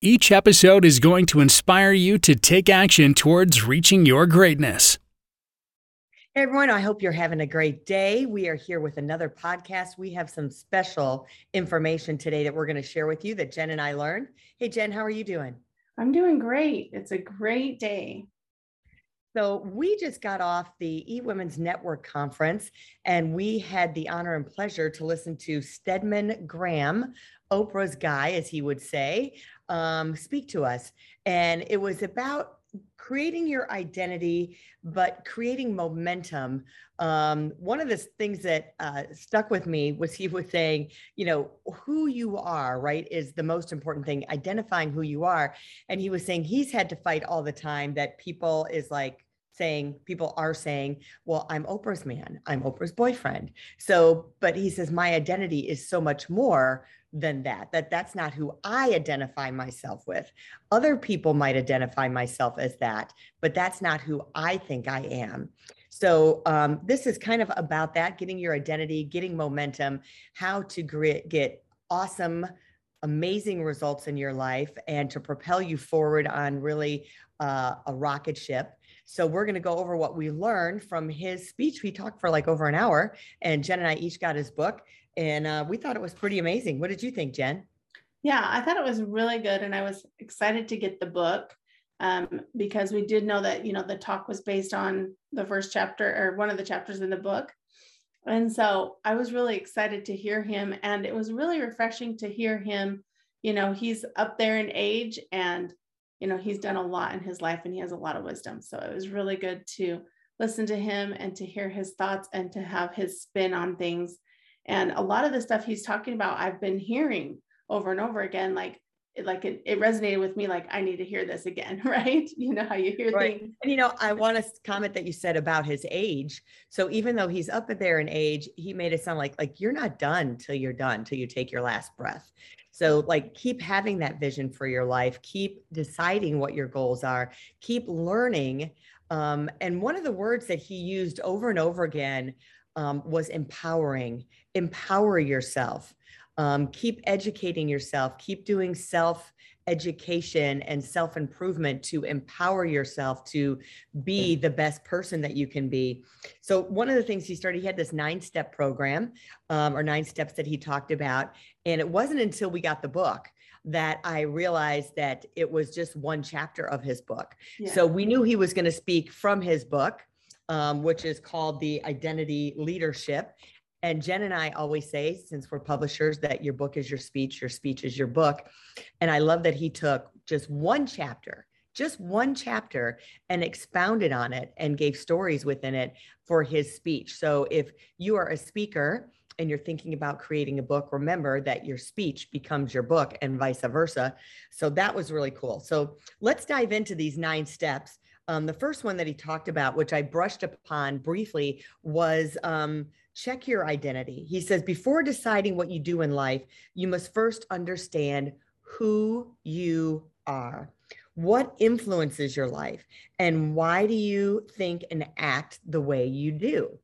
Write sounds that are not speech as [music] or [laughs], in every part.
Each episode is going to inspire you to take action towards reaching your greatness. Hey everyone, I hope you're having a great day. We are here with another podcast. We have some special information today that we're going to share with you that Jen and I learned. Hey Jen, how are you doing? I'm doing great. It's a great day. So, we just got off the eWomen's Network conference, and we had the honor and pleasure to listen to Stedman Graham, Oprah's guy, as he would say, um, speak to us. And it was about creating your identity, but creating momentum. Um, one of the things that uh, stuck with me was he was saying, you know, who you are, right, is the most important thing, identifying who you are. And he was saying he's had to fight all the time that people is like, saying people are saying well i'm oprah's man i'm oprah's boyfriend. So but he says my identity is so much more than that that that's not who i identify myself with. Other people might identify myself as that but that's not who i think i am. So um, this is kind of about that getting your identity getting momentum how to get awesome amazing results in your life and to propel you forward on really uh, a rocket ship so we're going to go over what we learned from his speech. We talked for like over an hour, and Jen and I each got his book, and uh, we thought it was pretty amazing. What did you think, Jen? Yeah, I thought it was really good, and I was excited to get the book um, because we did know that you know the talk was based on the first chapter or one of the chapters in the book. And so I was really excited to hear him, and it was really refreshing to hear him. You know, he's up there in age, and you know, he's done a lot in his life and he has a lot of wisdom. So it was really good to listen to him and to hear his thoughts and to have his spin on things. And a lot of the stuff he's talking about, I've been hearing over and over again, like it, like it, it resonated with me like i need to hear this again [laughs] right you know how you hear right. things and you know i want to comment that you said about his age so even though he's up at there in age he made it sound like like you're not done till you're done till you take your last breath so, like, keep having that vision for your life, keep deciding what your goals are, keep learning. Um, and one of the words that he used over and over again um, was empowering. Empower yourself. Um, keep educating yourself. Keep doing self education and self improvement to empower yourself to be the best person that you can be. So, one of the things he started, he had this nine step program um, or nine steps that he talked about. And it wasn't until we got the book that I realized that it was just one chapter of his book. Yeah. So, we knew he was going to speak from his book. Um, which is called the Identity Leadership. And Jen and I always say, since we're publishers, that your book is your speech, your speech is your book. And I love that he took just one chapter, just one chapter, and expounded on it and gave stories within it for his speech. So if you are a speaker, and you're thinking about creating a book, remember that your speech becomes your book and vice versa. So that was really cool. So let's dive into these nine steps. Um, the first one that he talked about, which I brushed upon briefly, was um, check your identity. He says, before deciding what you do in life, you must first understand who you are. What influences your life? And why do you think and act the way you do?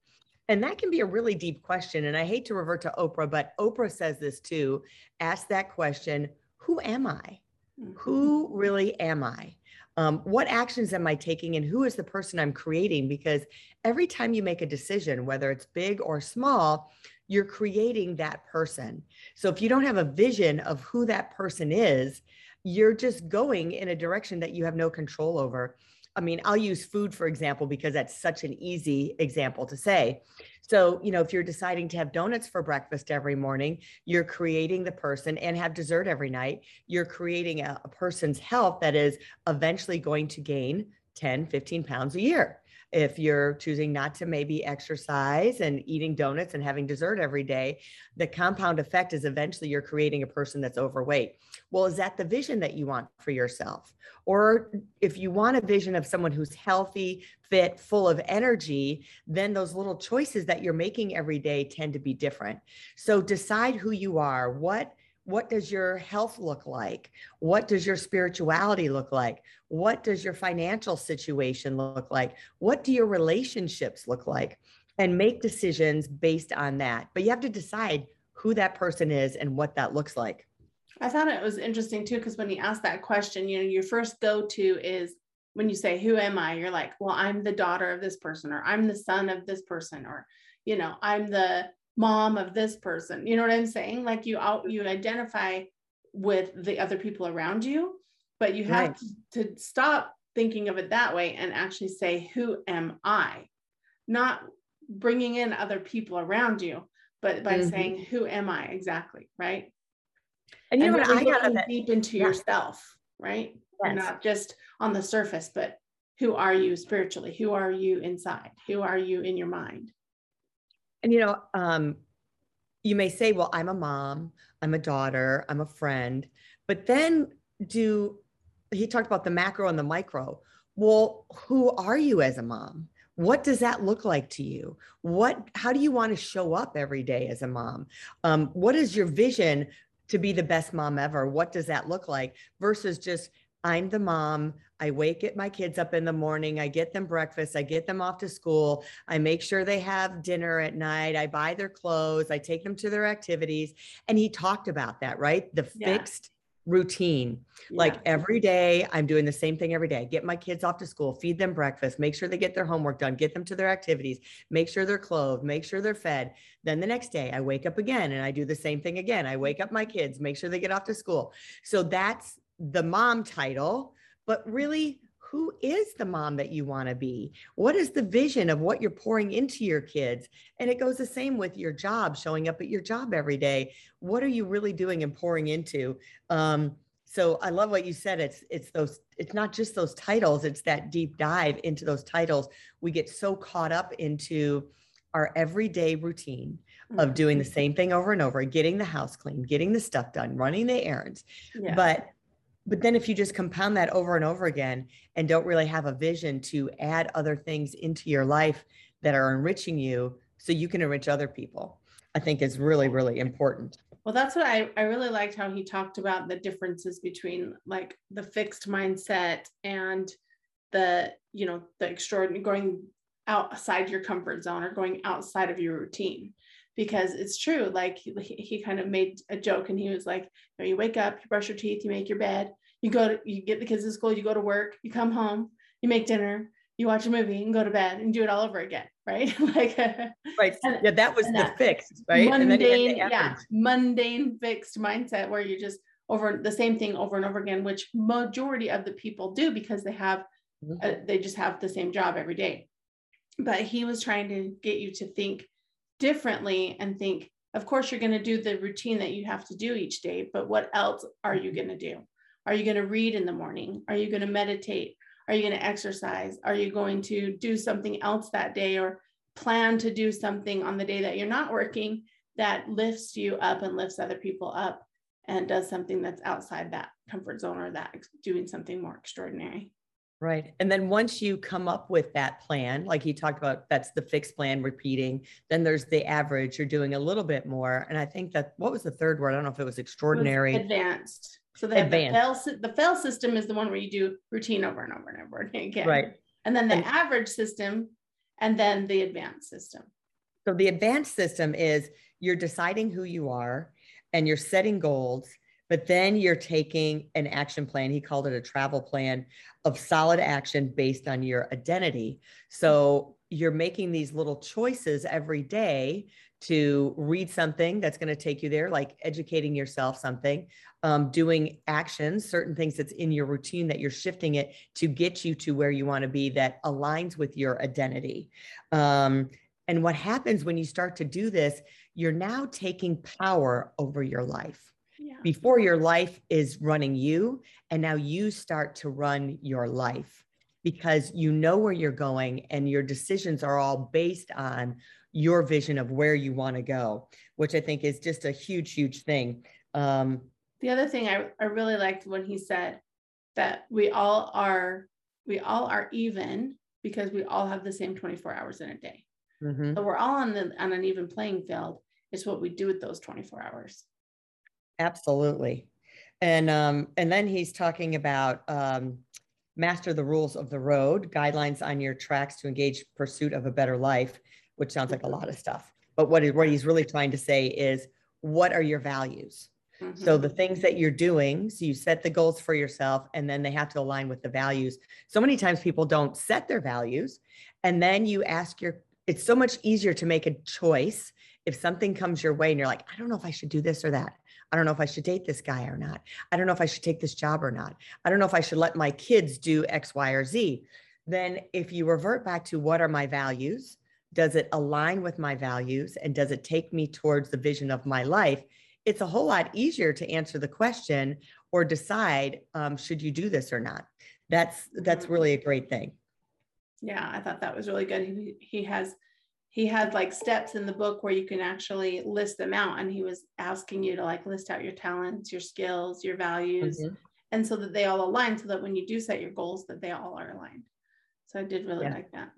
And that can be a really deep question. And I hate to revert to Oprah, but Oprah says this too. Ask that question Who am I? Mm-hmm. Who really am I? Um, what actions am I taking and who is the person I'm creating? Because every time you make a decision, whether it's big or small, you're creating that person. So if you don't have a vision of who that person is, you're just going in a direction that you have no control over. I mean, I'll use food, for example, because that's such an easy example to say. So, you know, if you're deciding to have donuts for breakfast every morning, you're creating the person and have dessert every night. You're creating a, a person's health that is eventually going to gain 10, 15 pounds a year. If you're choosing not to maybe exercise and eating donuts and having dessert every day, the compound effect is eventually you're creating a person that's overweight. Well, is that the vision that you want for yourself? Or if you want a vision of someone who's healthy, fit, full of energy, then those little choices that you're making every day tend to be different. So decide who you are. What what does your health look like? What does your spirituality look like? What does your financial situation look like? What do your relationships look like? And make decisions based on that. But you have to decide who that person is and what that looks like. I thought it was interesting too, because when you ask that question, you know, your first go to is when you say, Who am I? You're like, Well, I'm the daughter of this person, or I'm the son of this person, or, you know, I'm the mom of this person. You know what i'm saying? Like you out you identify with the other people around you but you have right. to, to stop thinking of it that way and actually say who am i? Not bringing in other people around you but by mm-hmm. saying who am i exactly? Right? And you and know what? I got deep into yeah. yourself right? Yes. Not just on the surface but who are you spiritually? Who are you inside? Who are you in your mind and you know, um, you may say, well, I'm a mom, I'm a daughter, I'm a friend, but then do he talked about the macro and the micro. Well, who are you as a mom? What does that look like to you? What how do you want to show up every day as a mom? Um, what is your vision to be the best mom ever? What does that look like versus just I'm the mom. I wake up my kids up in the morning. I get them breakfast. I get them off to school. I make sure they have dinner at night. I buy their clothes. I take them to their activities. And he talked about that, right? The yeah. fixed routine. Yeah. Like every day, I'm doing the same thing every day. Get my kids off to school, feed them breakfast, make sure they get their homework done, get them to their activities, make sure they're clothed, make sure they're fed. Then the next day, I wake up again and I do the same thing again. I wake up my kids, make sure they get off to school. So that's the mom title, but really, who is the mom that you want to be? What is the vision of what you're pouring into your kids? And it goes the same with your job, showing up at your job every day. What are you really doing and pouring into? Um, so I love what you said. It's it's those. It's not just those titles. It's that deep dive into those titles. We get so caught up into our everyday routine of doing the mm-hmm. same thing over and over, getting the house clean, getting the stuff done, running the errands. Yeah. But but then if you just compound that over and over again and don't really have a vision to add other things into your life that are enriching you so you can enrich other people i think is really really important. Well that's what i, I really liked how he talked about the differences between like the fixed mindset and the you know the extraordinary going outside your comfort zone or going outside of your routine because it's true. Like he, he kind of made a joke and he was like, you, know, you wake up, you brush your teeth, you make your bed, you go to, you get the kids to school, you go to work, you come home, you make dinner, you watch a movie and go to bed and do it all over again. [laughs] Right. like, right. [laughs] And, yeah. That was the fixed, right? Mundane, yeah. Mundane fixed mindset where you just over the same thing over and over again, which majority of the people do because they have, mm-hmm. uh, they just have the same job every day. But he was trying to get you to think differently and think, of course, you're going to do the routine that you have to do each day, but what else are you mm-hmm. going to do? Are you going to read in the morning? Are you going to meditate? Are you going to exercise? Are you going to do something else that day or plan to do something on the day that you're not working that lifts you up and lifts other people up and does something that's outside that comfort zone or that doing something more extraordinary? Right. And then once you come up with that plan, like you talked about, that's the fixed plan repeating, then there's the average, you're doing a little bit more. And I think that what was the third word? I don't know if it was extraordinary. It was advanced. So the, advanced. the fail the fail system is the one where you do routine over and over and over [laughs] again. Right. And then the and, average system and then the advanced system. So the advanced system is you're deciding who you are and you're setting goals but then you're taking an action plan. He called it a travel plan of solid action based on your identity. So you're making these little choices every day to read something that's going to take you there, like educating yourself something, um, doing actions, certain things that's in your routine that you're shifting it to get you to where you want to be that aligns with your identity. Um, and what happens when you start to do this, you're now taking power over your life. Before your life is running you and now you start to run your life because you know where you're going and your decisions are all based on your vision of where you want to go, which I think is just a huge, huge thing. Um, the other thing I, I really liked when he said that we all are we all are even because we all have the same 24 hours in a day. Mm-hmm. So we're all on the on an even playing field. It's what we do with those 24 hours. Absolutely. And um, and then he's talking about um, master the rules of the road, guidelines on your tracks to engage pursuit of a better life, which sounds like a lot of stuff. But what, is, what he's really trying to say is, what are your values? Mm-hmm. So the things that you're doing, so you set the goals for yourself and then they have to align with the values. So many times people don't set their values and then you ask your it's so much easier to make a choice if something comes your way and you're like, I don't know if I should do this or that. I don't know if I should date this guy or not. I don't know if I should take this job or not. I don't know if I should let my kids do X, Y, or Z. Then if you revert back to what are my values, does it align with my values and does it take me towards the vision of my life? it's a whole lot easier to answer the question or decide um, should you do this or not. That's that's mm-hmm. really a great thing. Yeah, I thought that was really good. He, he has he had like steps in the book where you can actually list them out and he was asking you to like list out your talents your skills your values mm-hmm. and so that they all align so that when you do set your goals that they all are aligned so i did really yeah. like that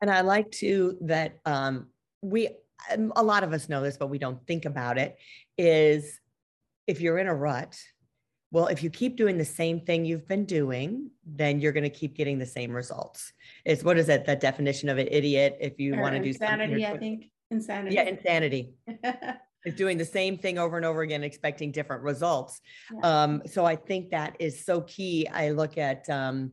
and i like too that um, we a lot of us know this but we don't think about it is if you're in a rut, well, if you keep doing the same thing you've been doing, then you're going to keep getting the same results. It's what is it? That definition of an idiot. If you want to do insanity, I think insanity. Yeah, insanity. [laughs] is doing the same thing over and over again, expecting different results. Yeah. Um, so I think that is so key. I look at um,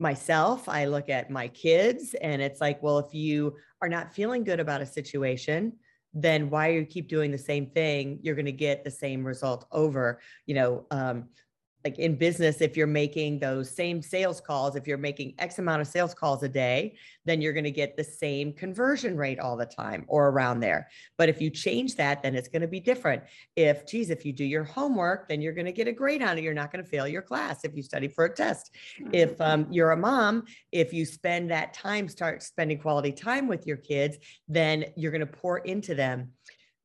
myself, I look at my kids, and it's like, well, if you are not feeling good about a situation, then why you keep doing the same thing you're going to get the same result over you know um, like in business if you're making those same sales calls if you're making x amount of sales calls a day then you're going to get the same conversion rate all the time or around there. But if you change that then it's going to be different. If geez if you do your homework then you're going to get a grade on it. You're not going to fail your class if you study for a test. If mm-hmm. um, you're a mom if you spend that time start spending quality time with your kids then you're going to pour into them.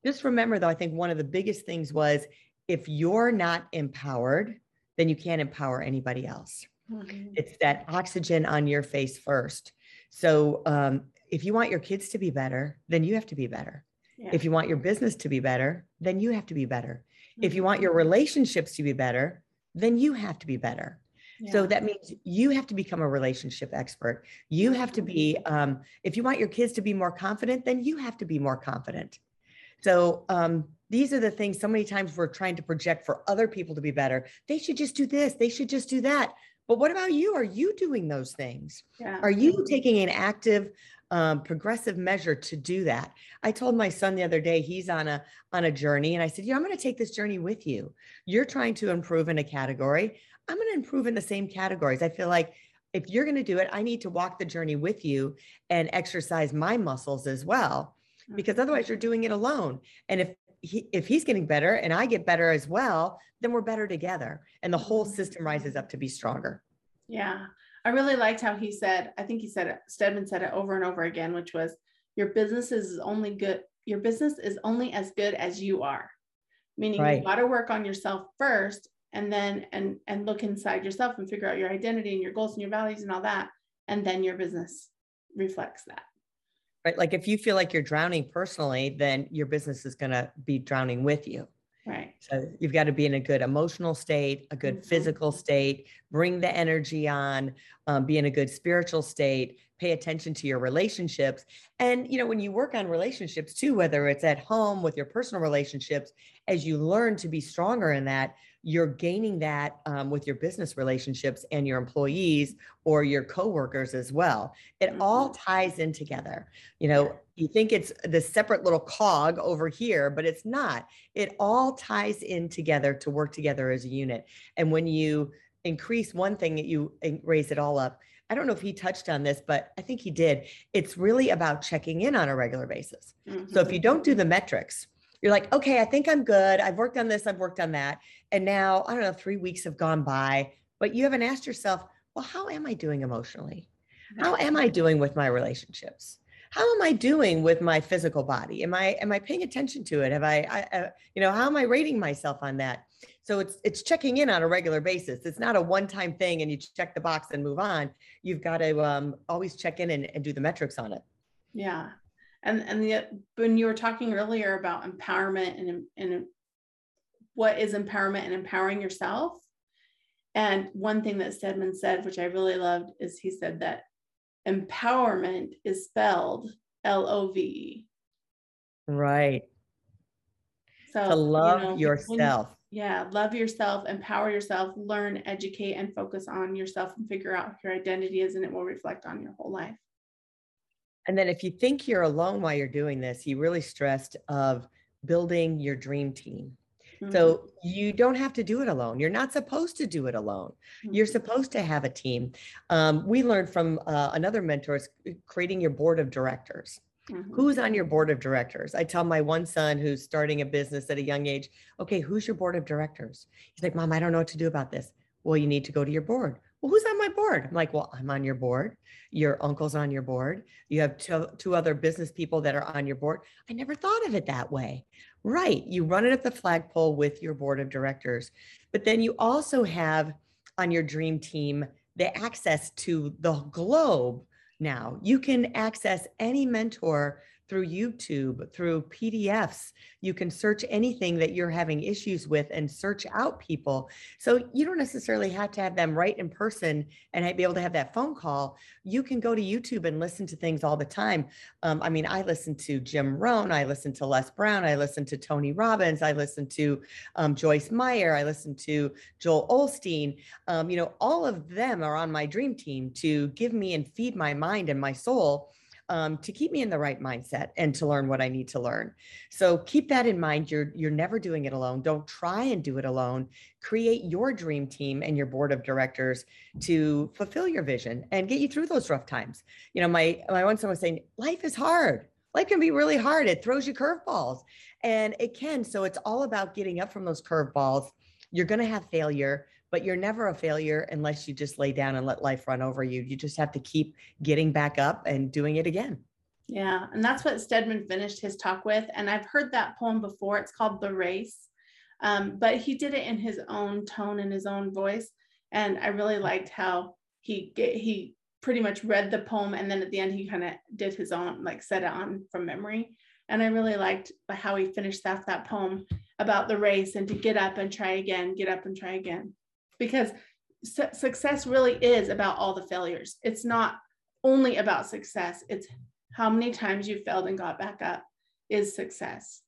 Just remember though i think one of the biggest things was if you're not empowered then you can't empower anybody else. Mm-hmm. It's that oxygen on your face first. So um, if you want your kids to be better, then you have to be better. Yeah. If you want your business to be better, then you have to be better. Mm-hmm. If you want your mm-hmm. relationships to be better, then you have to be better. Yeah. So that means you have to become a relationship expert. You have to be, mm-hmm. um, if you want your kids to be more confident, then you have to be more confident. So um, these are the things so many times we're trying to project for other people to be better. They should just do this, they should just do that. But what about you? Are you doing those things? Yeah. Are you taking an active, um, progressive measure to do that? I told my son the other day he's on a on a journey, and I said, "Yeah, I'm going to take this journey with you. You're trying to improve in a category. I'm going to improve in the same categories. I feel like if you're going to do it, I need to walk the journey with you and exercise my muscles as well." because otherwise you're doing it alone. And if he, if he's getting better and I get better as well, then we're better together and the whole mm-hmm. system rises up to be stronger. Yeah. I really liked how he said, I think he said it, Stedman said it over and over again, which was your business is only good. Your business is only as good as you are, meaning right. you got to work on yourself first and then, and, and look inside yourself and figure out your identity and your goals and your values and all that. And then your business reflects that right? Like if you feel like you're drowning personally, then your business is going to be drowning with you. Right. So you've got to be in a good emotional state, a good mm-hmm. physical state, bring the energy on, um, be in a good spiritual state, pay attention to your relationships. And, you know, when you work on relationships too, whether it's at home with your personal relationships, as you learn to be stronger in that, you're gaining that um, with your business relationships and your employees or your coworkers as well. It mm-hmm. all ties in together. You know, you think it's the separate little cog over here, but it's not. It all ties in together to work together as a unit. And when you increase one thing, you raise it all up. I don't know if he touched on this, but I think he did. It's really about checking in on a regular basis. Mm-hmm. So if you mm-hmm. don't do the metrics, you're like, okay, I think I'm good. I've worked on this, I've worked on that. And now, I don't know, three weeks have gone by, but you haven't asked yourself, well, how am I doing emotionally? How am I doing with my relationships? How am I doing with my physical body? Am I am I paying attention to it? Have I, I, I you know, how am I rating myself on that? So it's it's checking in on a regular basis. It's not a one-time thing and you check the box and move on. You've got to um, always check in and, and do the metrics on it. Yeah, and and the when you were talking earlier about empowerment and and what is empowerment and empowering yourself, and one thing that Stedman said, which I really loved, is he said that empowerment is spelled L O V E. Right. So to love you know, yourself. yeah, love yourself, empower yourself, learn, educate, and focus on yourself and figure out your identity is, and it will reflect on your whole life. And then if you think you're alone while you're doing this, you really stressed of building your dream team. Mm-hmm. So you don't have to do it alone. You're not supposed to do it alone. Mm-hmm. You're supposed to have a team. Um, we learned from uh, another mentor is creating your board of directors. Mm-hmm. Who's on your board of directors? I tell my one son who's starting a business at a young age, okay, who's your board of directors? He's like, Mom, I don't know what to do about this. Well, you need to go to your board well, who's on my board? I'm like, well, I'm on your board. Your uncle's on your board. You have two, two other business people that are on your board. I never thought of it that way. Right. You run it at the flagpole with your board of directors. But then you also have on your dream team the access to the globe now. You can access any mentor through YouTube, through PDFs. You can search anything that you're having issues with and search out people. So you don't necessarily have to have them right in person and be able to have that phone call. You can go to YouTube and listen to things all the time. Um, I mean, I listen to Jim Rohn, I listen to Les Brown, I listen to Tony Robbins, I listen to um, Joyce Meyer, I listen to Joel Osteen. Um, you know, all of them are on my dream team to give me and feed my mind and my soul um, to keep me in the right mindset and to learn what I need to learn. So keep that in mind. You're you're never doing it alone. Don't try and do it alone. Create your dream team and your board of directors to fulfill your vision and get you through those rough times. You know, my my one son was saying, life is hard. Life can be really hard. It throws you curveballs, and it can. So it's all about getting up from those curveballs. You're going to have failure but you're never a failure unless you just lay down and let life run over you. You just have to keep getting back up and doing it again. Yeah. And that's what Stedman finished his talk with. And I've heard that poem before. It's called The Race. Um, but he did it in his own tone and his own voice. And I really liked how he he pretty much read the poem and then at the end he kind of did his own, like said it on from memory. And I really liked how he finished that that poem about the race and to get up and try again, get up and try again because su- success really is about all the failures. It's not only about success, it's how many times you failed and got back up is success.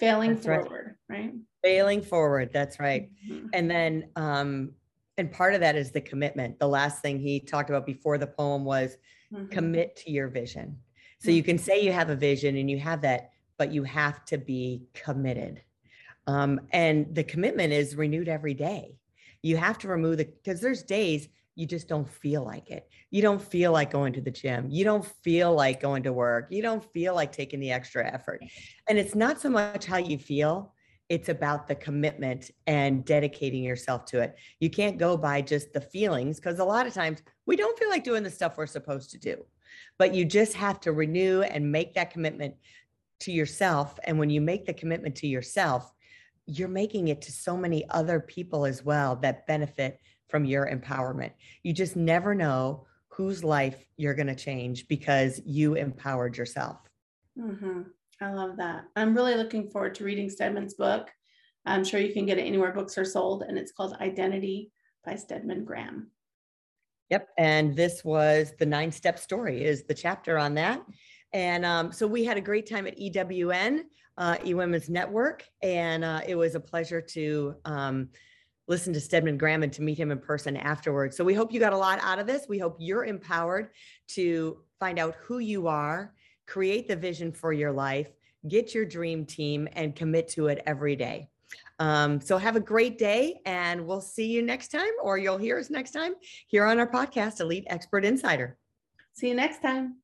Failing that's forward, right. right. Failing forward, that's right. Mm-hmm. And then um and part of that is the commitment. The last thing he talked about before the poem was mm-hmm. commit to your vision. So mm-hmm. you can say you have a vision and you have that, but you have to be committed. Um, and the commitment is renewed every day. You have to remove the, because there's days you just don't feel like it. You don't feel like going to the gym. You don't feel like going to work. You don't feel like taking the extra effort. And it's not so much how you feel, it's about the commitment and dedicating yourself to it. You can't go by just the feelings because a lot of times we don't feel like doing the stuff we're supposed to do. But you just have to renew and make that commitment to yourself. And when you make the commitment to yourself, you're making it to so many other people as well that benefit from your empowerment. You just never know whose life you're going to change because you empowered yourself. Mm-hmm. I love that. I'm really looking forward to reading Stedman's book. I'm sure you can get it anywhere books are sold, and it's called Identity by Stedman Graham. Yep. And this was the nine step story, is the chapter on that. And um, so we had a great time at EWN uh, eWomen's Network, and uh, it was a pleasure to um, listen to Stedman Graham and to meet him in person afterwards. So we hope you got a lot out of this. We hope you're empowered to find out who you are, create the vision for your life, get your dream team, and commit to it every day. Um, so have a great day, and we'll see you next time, or you'll hear us next time here on our podcast, Elite Expert Insider. See you next time.